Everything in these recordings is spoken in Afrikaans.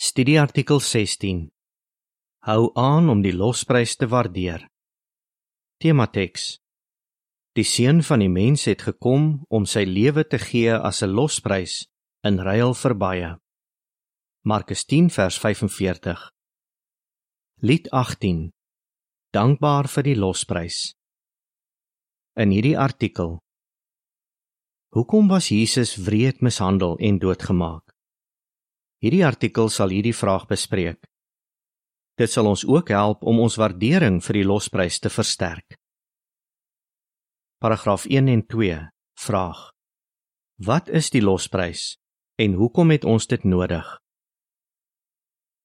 Studieartikel 16. Hou aan om die losprys te waardeer. Temateks. Die seun van die mens het gekom om sy lewe te gee as 'n losprys in ruil vir baie. Markus 10 vers 45. Lied 18. Dankbaar vir die losprys. In hierdie artikel. Hoekom was Jesus wreed mishandel en doodgemaak? Hierdie artikel sal hierdie vraag bespreek. Dit sal ons ook help om ons waardering vir die losprys te versterk. Paragraaf 1 en 2 vraag: Wat is die losprys en hoekom het ons dit nodig?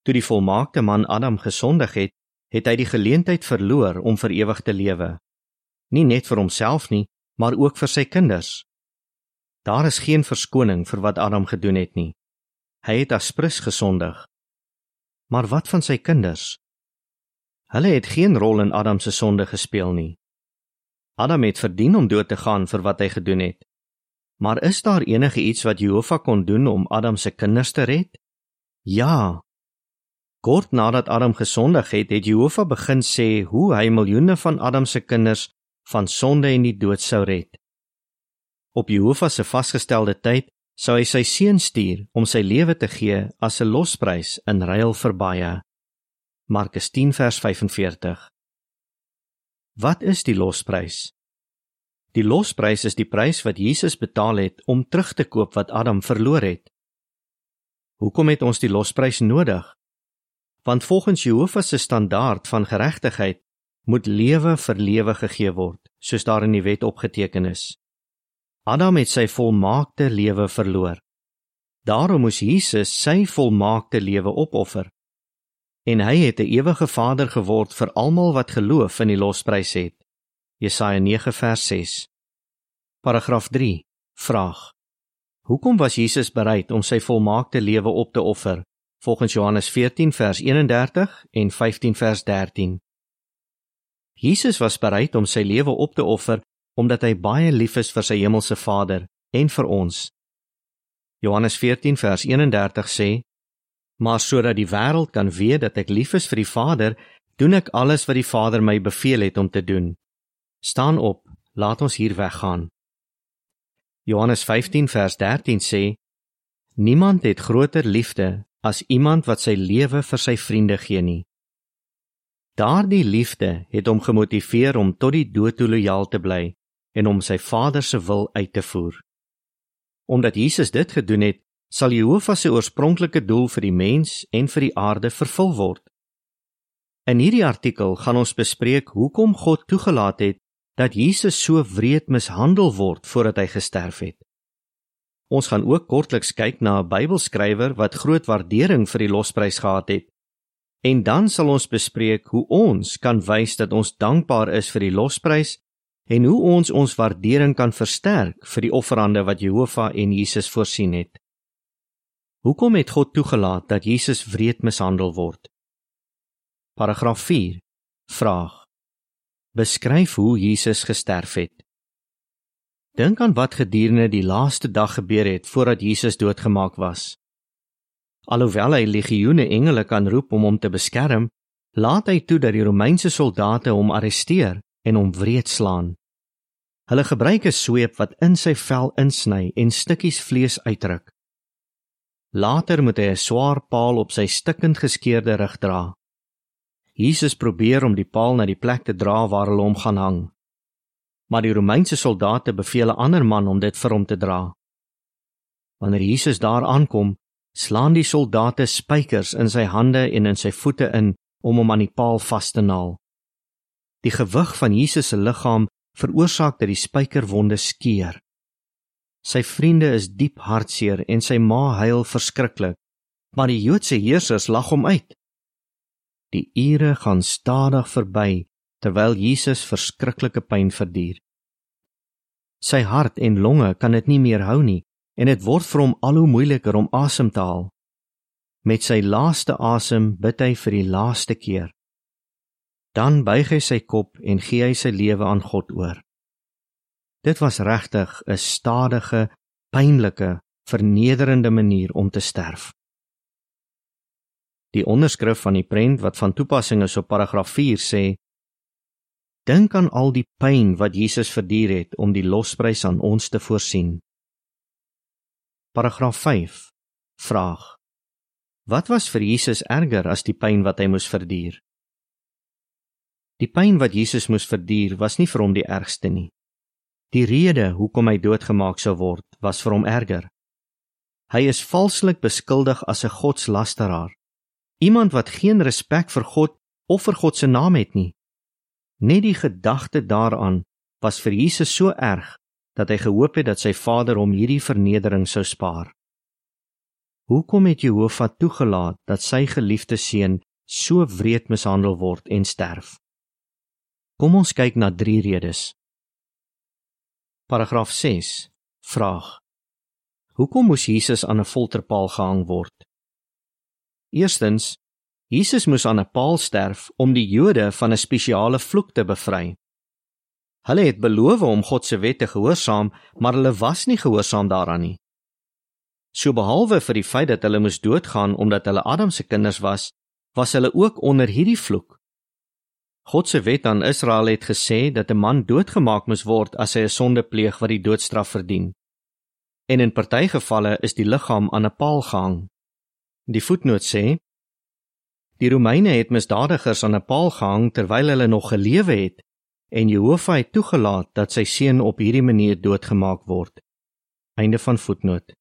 Toe die volmaakte man Adam gesondig het, het hy die geleentheid verloor om vir ewig te lewe. Nie net vir homself nie, maar ook vir sy kinders. Daar is geen verskoning vir wat Adam gedoen het nie. Hy het aspres gesondig. Maar wat van sy kinders? Hulle het geen rol in Adam se sonde gespeel nie. Adam het verdien om dood te gaan vir wat hy gedoen het. Maar is daar enige iets wat Jehovah kon doen om Adam se kinders te red? Ja. Kort nadat Adam gesondig het, het Jehovah begin sê hoe hy miljoene van Adam se kinders van sonde en die dood sou red. Op Jehovah se vasgestelde tyd sou hy sy seun stuur om sy lewe te gee as 'n losprys in ruil vir baie. Markus 10 vers 45. Wat is die losprys? Die losprys is die prys wat Jesus betaal het om terug te koop wat Adam verloor het. Hoekom het ons die losprys nodig? Want volgens Jehovah se standaard van geregtigheid moet lewe vir lewe gegee word, soos daar in die wet opgeteken is. Adam het sy volmaakte lewe verloor. Daarom moes Jesus sy volmaakte lewe opoffer. En hy het 'n ewige Vader geword vir almal wat geloof in die losprys het. Jesaja 9 vers 6. Paragraaf 3. Vraag: Hoekom was Jesus bereid om sy volmaakte lewe op te offer? Volgens Johannes 14 vers 31 en 15 vers 13. Jesus was bereid om sy lewe op te offer omdat hy baie lief is vir sy hemelse Vader en vir ons. Johannes 14 vers 31 sê: Maar sodat die wêreld kan weet dat ek lief is vir die Vader, doen ek alles wat die Vader my beveel het om te doen. Staan op, laat ons hier weggaan. Johannes 15 vers 13 sê: Niemand het groter liefde as iemand wat sy lewe vir sy vriende gee nie. Daardie liefde het hom gemotiveer om tot die dood toe lojaal te bly en om sy Vader se wil uit te voer. Omdat Jesus dit gedoen het, sal Jehovah se oorspronklike doel vir die mens en vir die aarde vervul word. In hierdie artikel gaan ons bespreek hoekom God toegelaat het dat Jesus so wreed mishandel word voordat hy gesterf het. Ons gaan ook kortliks kyk na 'n Bybelskrywer wat groot waardering vir die losprys gehad het. En dan sal ons bespreek hoe ons kan wys dat ons dankbaar is vir die losprys en hoe ons ons waardering kan versterk vir die offerande wat Jehovah en Jesus voorsien het. Hoekom het God toegelaat dat Jesus wreed mishandel word? Paragraaf 4. Vraag. Beskryf hoe Jesus gesterf het. Dink aan wat gedurende die laaste dag gebeur het voordat Jesus doodgemaak was. Alhoewel hy legioene engele kan roep om hom te beskerm, laat hy toe dat die Romeinse soldate hom arresteer en hom wreed slaan. Hulle gebruik 'n sweep wat in sy vel insny en stukkies vlees uitruk. Later moet hy 'n swaar paal op sy stikkend geskeurde rug dra. Jesus probeer om die paal na die plek te dra waar hulle hom gaan hang. Maar die Romeinse soldate beveel 'n ander man om dit vir hom te dra. Wanneer Jesus daar aankom, slaan die soldate spykers in sy hande en in sy voete in om hom aan die paal vas te naal. Die gewig van Jesus se liggaam veroorsaak dat die spykerwonde skeur. Sy vriende is diep hartseer en sy ma huil verskriklik, maar die Joodse heersers lag hom uit. Die ure gaan stadig verby terwyl Jesus verskriklike pyn verduur. Sy hart en longe kan dit nie meer hou nie en dit word vir hom al hoe moeiliker om asem te haal. Met sy laaste asem bid hy vir die laaste keer. Dan buig hy sy kop en gee hy sy lewe aan God oor. Dit was regtig 'n stadige, pynlike, vernederende manier om te sterf. Die onderskrif van die prent wat van toepassing is op paragraaf 4 sê: Dink aan al die pyn wat Jesus verduur het om die losprys aan ons te voorsien. Paragraaf 5. Vraag: Wat was vir Jesus erger as die pyn wat hy moes verduur? Die pyn wat Jesus moes verduur was nie vir hom die ergste nie. Die rede hoekom hy doodgemaak sou word, was vir hom erger. Hy is valslik beskuldig as 'n godslasteraar Iemand wat geen respek vir God of vir God se naam het nie. Net die gedagte daaraan was vir Jesus so erg dat hy gehoop het dat sy Vader hom hierdie vernedering sou spaar. Hoekom het Jehovah toegelaat dat sy geliefde seun so wreed mishandel word en sterf? Kom ons kyk na drie redes. Paragraaf 6. Vraag: Hoekom moes Jesus aan 'n folterpaal gehang word? Eerstens, Jesus moes aan 'n paal sterf om die Jode van 'n spesiale vloek te bevry. Hulle het beloof om God se wette gehoorsaam, maar hulle was nie gehoorsaam daaraan nie. So behalwe vir die feit dat hulle moes doodgaan omdat hulle Adam se kinders was, was hulle ook onder hierdie vloek. God se wet aan Israel het gesê dat 'n man doodgemaak moes word as hy 'n sonde pleeg wat die doodstraf verdien. En in party gevalle is die liggaam aan 'n paal gehang. Die voetnoot sê: Die Romeine het misdadigers aan 'n paal gehang terwyl hulle nog gelewe het en Jehovah het toegelaat dat sy seun op hierdie manier doodgemaak word. Einde van voetnoot.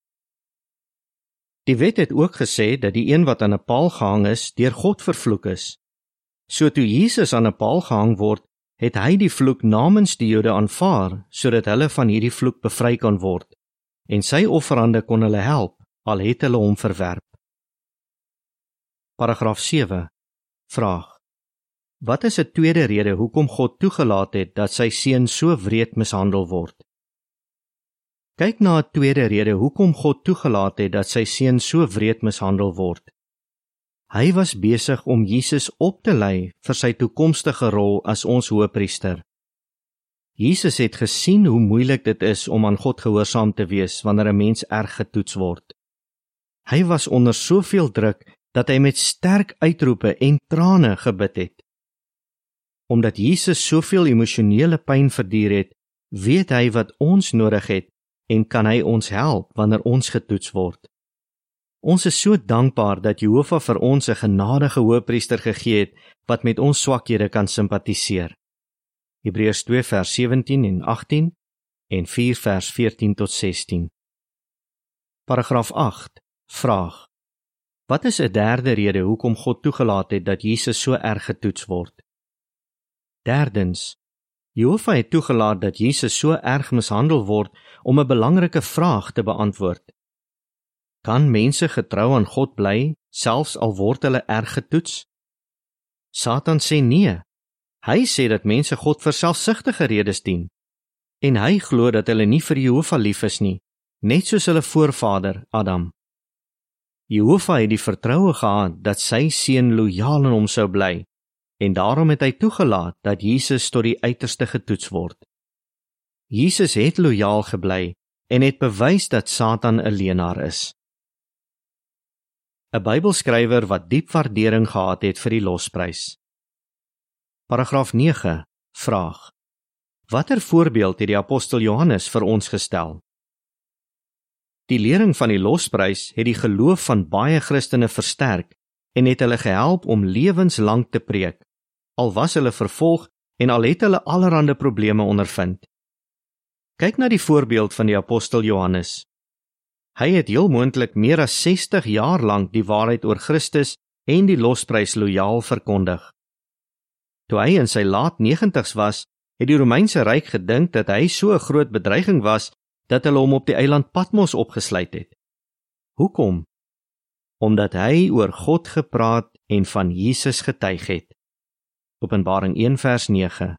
Die wet het ook gesê dat die een wat aan 'n paal gehang is, deur God vervloek is. So toe Jesus aan 'n paal gehang word, het hy die vloek namens die Jode aanvaar sodat hulle van hierdie vloek bevry kan word en sy offerande kon hulle help al het hulle hom verwerp. Paragraaf 7. Vraag: Wat is 'n tweede rede hoekom God toegelaat het dat sy seun so wreed mishandel word? Kyk na 'n tweede rede hoekom God toegelaat het dat sy seun so wreed mishandel word. Hy was besig om Jesus op te lei vir sy toekomstige rol as ons hoëpriester. Jesus het gesien hoe moeilik dit is om aan God gehoorsaam te wees wanneer 'n mens erg getoets word. Hy was onder soveel druk dat hy met sterk uitroepe en trane gebid het. Omdat Jesus soveel emosionele pyn verduur het, weet hy wat ons nodig het en kan hy ons help wanneer ons getoets word. Ons is so dankbaar dat Jehovah vir ons 'n genadige hoëpriester gegee het wat met ons swakhede kan simpatiseer. Hebreërs 2 vers 17 en 18 en 4 vers 14 tot 16. Paragraaf 8. Vraag: Wat is 'n derde rede hoekom God toegelaat het dat Jesus so erg getoets word? Derdens, Jehovah het toegelaat dat Jesus so erg mishandel word om 'n belangrike vraag te beantwoord. Kan mense getrou aan God bly selfs al word hulle erg getoets? Satan sê nee. Hy sê dat mense God vir selfsugtige redes dien. En hy glo dat hulle nie vir Jehovah lief is nie, net soos hulle voorvader Adam. Jehovah het die vertroue gehad dat sy seun lojaal aan hom sou bly en daarom het hy toegelaat dat Jesus tot die uiterste getoets word. Jesus het lojaal gebly en het bewys dat Satan 'n leenaar is. 'n Bybelskrywer wat diep waardering gehad het vir die losprys. Paragraaf 9 vraag: Watter voorbeeld het die apostel Johannes vir ons gestel? Die lering van die losprys het die geloof van baie Christene versterk en het hulle gehelp om lewenslank te preek. Al was hulle vervolg en al het hulle allerlei probleme ondervind. Kyk na die voorbeeld van die apostel Johannes. Hy het heel moontlik meer as 60 jaar lank die waarheid oor Christus en die losprys lojaal verkondig. Toe hy in sy laat 90's was, het die Romeinse ryk gedink dat hy so 'n groot bedreiging was dat hulle hom op die eiland Patmos opgesluit het. Hoekom? Omdat hy oor God gepraat en van Jesus getuig het. Openbaring 1 vers 9.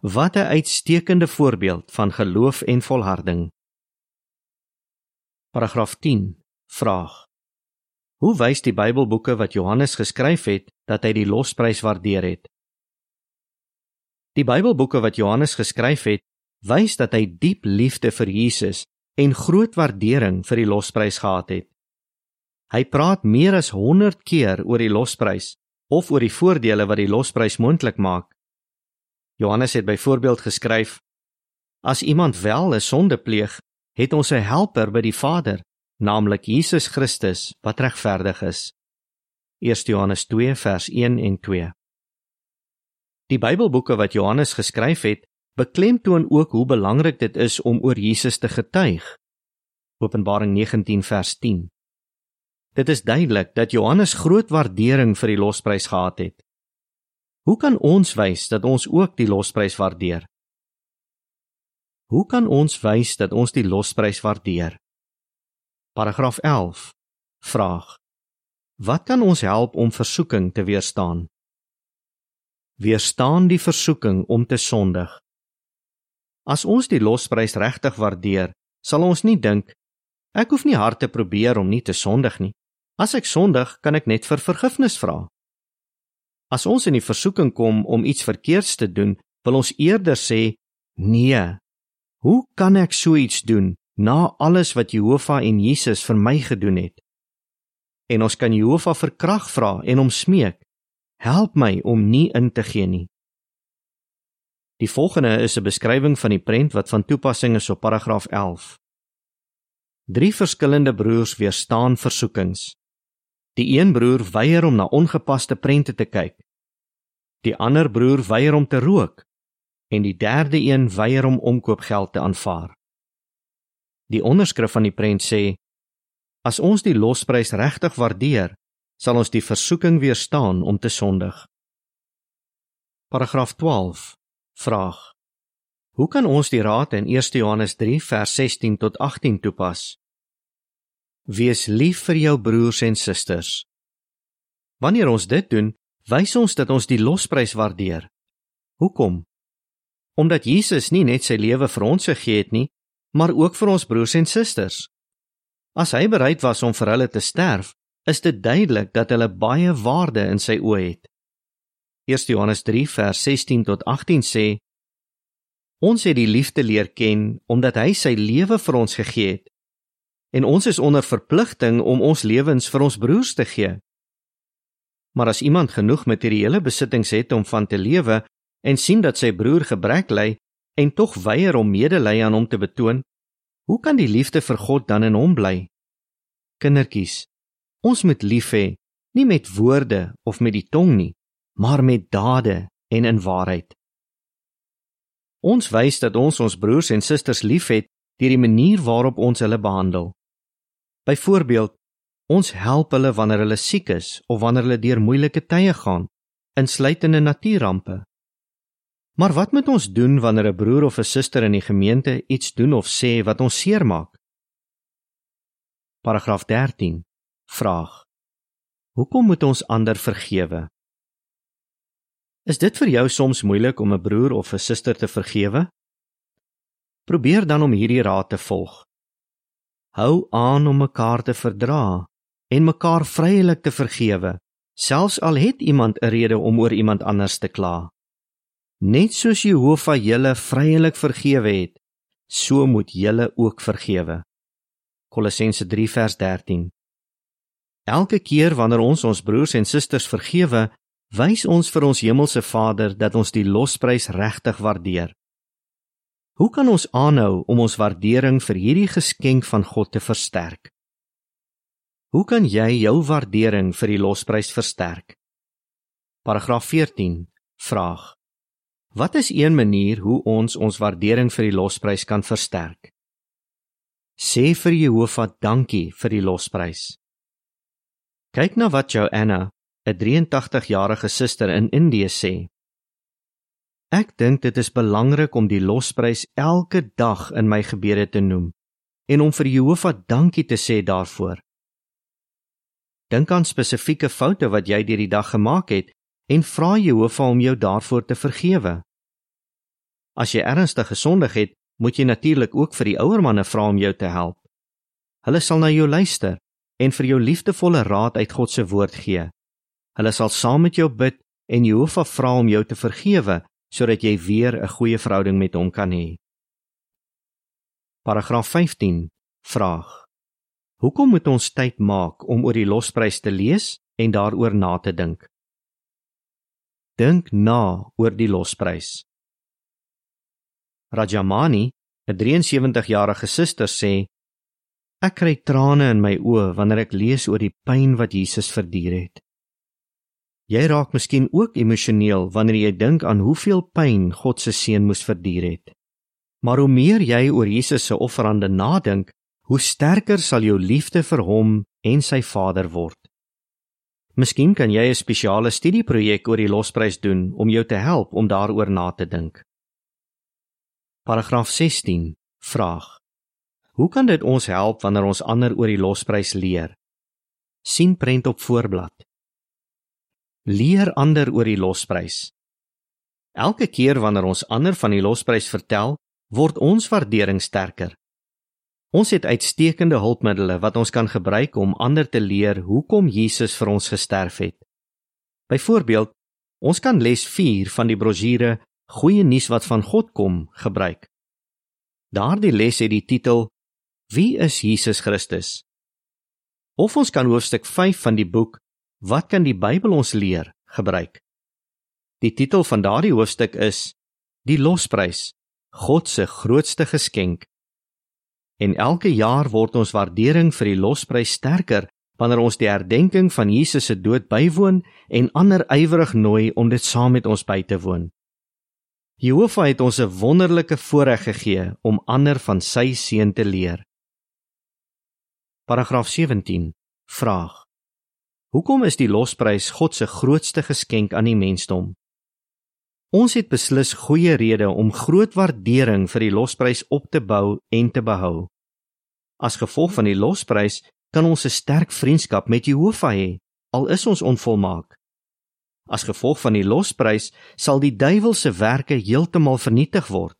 Wat 'n uitstekende voorbeeld van geloof en volharding. Paragraaf 10. Vraag: Hoe wys die Bybelboeke wat Johannes geskryf het dat hy die losprys waardeer het? Die Bybelboeke wat Johannes geskryf het, wys dat hy diep liefde vir Jesus en groot waardering vir die losprys gehad het. Hy praat meer as 100 keer oor die losprys of oor die voordele wat die losprys moontlik maak. Johannes het byvoorbeeld geskryf: As iemand wel 'n sonde pleeg, het ons 'n helper by die Vader, naamlik Jesus Christus wat regverdig is. 1 Johannes 2 vers 1 en 2. Die Bybelboeke wat Johannes geskryf het, beklemtoon ook hoe belangrik dit is om oor Jesus te getuig. Openbaring 19 vers 10. Dit is duidelik dat Johannes groot waardering vir die losprys gehad het. Hoe kan ons wys dat ons ook die losprys waardeer? Hoe kan ons wys dat ons die losprys waardeer? Paragraaf 11. Vraag: Wat kan ons help om versoeking te weerstaan? Weerstaan die versoeking om te sondig. As ons die losprys regtig waardeer, sal ons nie dink ek hoef nie hard te probeer om nie te sondig nie. As ek sondig, kan ek net vir vergifnis vra. As ons in die versoeking kom om iets verkeerds te doen, wil ons eerder sê: "Nee. Hoe kan ek so iets doen na alles wat Jehovah en Jesus vir my gedoen het?" En ons kan Jehovah vir krag vra en hom smeek: "Help my om nie in te gee nie." Die volgende is 'n beskrywing van die prent wat van toepassing is op paragraaf 11. Drie verskillende broers weerstaan versoekings. Die een broer weier om na ongepaste prente te kyk. Die ander broer weier om te rook en die derde een weier om omkoopgeld te aanvaar. Die onderskrif van die prent sê: As ons die losprys regtig waardeer, sal ons die versoeking weerstaan om te sondig. Paragraaf Vraag: Hoe kan ons die raad in 1 Johannes 3 vers 16 tot 18 toepas? Wees lief vir jou broers en susters. Wanneer ons dit doen, wys ons dat ons die losprys waardeer. Hoekom? Omdat Jesus nie net sy lewe vir ons gegee het nie, maar ook vir ons broers en susters. As hy bereid was om vir hulle te sterf, is dit duidelik dat hulle baie waarde in sy oë het. 1 Johannes 3 vers 16 tot 18 sê: Ons het die liefde leer ken omdat hy sy lewe vir ons gegee het. En ons is onder verpligting om ons lewens vir ons broers te gee. Maar as iemand genoeg materiële besittings het om van te lewe en sien dat sy broer gebrek ly en tog weier om medelee aan hom te betoon, hoe kan die liefde vir God dan in hom bly? Kindertjies, ons moet lief hê, nie met woorde of met die tong nie, maar met dade en in waarheid. Ons wys dat ons ons broers en susters liefhet deur die manier waarop ons hulle behandel. Byvoorbeeld, ons help hulle wanneer hulle siek is of wanneer hulle deur moeilike tye gaan, insluitende natuurampe. Maar wat moet ons doen wanneer 'n broer of 'n suster in die gemeente iets doen of sê wat ons seermaak? Paragraaf 13. Vraag: Hoekom moet ons ander vergewe? Is dit vir jou soms moeilik om 'n broer of 'n suster te vergewe? Probeer dan om hierdie raad te volg. Hou aan om mekaar te verdra en mekaar vryelik te vergewe, selfs al het iemand 'n rede om oor iemand anders te kla. Net soos Jehovah julle vryelik vergewe het, so moet julle ook vergewe. Kolossense 3 vers 13. Elke keer wanneer ons ons broers en susters vergewe, wys ons vir ons hemelse Vader dat ons die losprys regtig waardeer. Hoe kan ons aanhou om ons waardering vir hierdie geskenk van God te versterk? Hoe kan jy jou waardering vir die losprys versterk? Paragraaf 14 vraag: Wat is een manier hoe ons ons waardering vir die losprys kan versterk? Sê vir Jehovah dankie vir die losprys. Kyk na wat Joanna 'n 83-jarige suster in Indië sê. Ek dink dit is belangrik om die losprys elke dag in my gebede te noem en om vir Jehovah dankie te sê daarvoor. Dink aan spesifieke foute wat jy deur die dag gemaak het en vra Jehovah om jou daarvoor te vergewe. As jy ernstig gesondig het, moet jy natuurlik ook vir die ouer manne vra om jou te help. Hulle sal na jou luister en vir jou liefdevolle raad uit God se woord gee. Hulle sal saam met jou bid en Jehovah vra om jou te vergewe sodat jy weer 'n goeie verhouding met hom kan hê. Paragraaf 15 vraag Hoekom moet ons tyd maak om oor die losprys te lees en daaroor na te dink? Dink na oor die losprys. Rajamani, 'n 73-jarige suster sê: Ek kry trane in my oë wanneer ek lees oor die pyn wat Jesus verduur het. Jy raak miskien ook emosioneel wanneer jy dink aan hoeveel pyn God se seun moes verduur het. Maar hoe meer jy oor Jesus se offerande nadink, hoe sterker sal jou liefde vir hom en sy Vader word. Miskien kan jy 'n spesiale studieprojek oor die losprys doen om jou te help om daaroor na te dink. Paragraaf 16 vraag: Hoe kan dit ons help wanneer ons ander oor die losprys leer? sien prent op voorblad leer ander oor die losprys. Elke keer wanneer ons ander van die losprys vertel, word ons waardering sterker. Ons het uitstekende hulpmiddels wat ons kan gebruik om ander te leer hoekom Jesus vir ons gesterf het. Byvoorbeeld, ons kan les 4 van die brosjure Goeie nuus wat van God kom gebruik. Daardie les het die titel Wie is Jesus Christus? Of ons kan hoofstuk 5 van die boek Wat kan die Bybel ons leer? gebruik. Die titel van daardie hoofstuk is Die Losprys, God se grootste geskenk. En elke jaar word ons waardering vir die losprys sterker wanneer ons die herdenking van Jesus se dood bywoon en ander ywerig nooi om dit saam met ons by te woon. Jehovah het ons 'n wonderlike voorreg gegee om ander van sy seun te leer. Paragraaf 17. Vraag: Hoekom is die losprys God se grootste geskenk aan die mensdom? Ons het beslis goeie redes om groot waardering vir die losprys op te bou en te behou. As gevolg van die losprys kan ons 'n sterk vriendskap met Jehovah hê, al is ons onvolmaak. As gevolg van die losprys sal die duiwel se werke heeltemal vernietig word.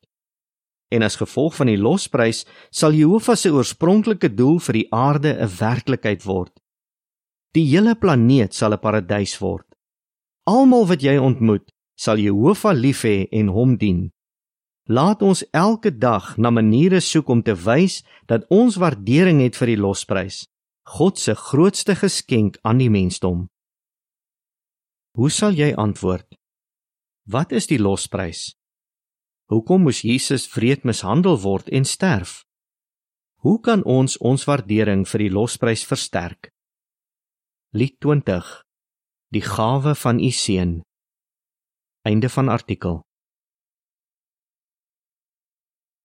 En as gevolg van die losprys sal Jehovah se oorspronklike doel vir die aarde 'n werklikheid word. Die hele planeet sal 'n paradys word. Almal wat jy ontmoet, sal Jehovah lief hê en hom dien. Laat ons elke dag na maniere soek om te wys dat ons waardering het vir die losprys, God se grootste geskenk aan die mensdom. Hoe sal jy antwoord? Wat is die losprys? Hoekom moes Jesus vreed mishandel word en sterf? Hoe kan ons ons waardering vir die losprys versterk? Lied 20 Die gawe van u seun Einde van artikel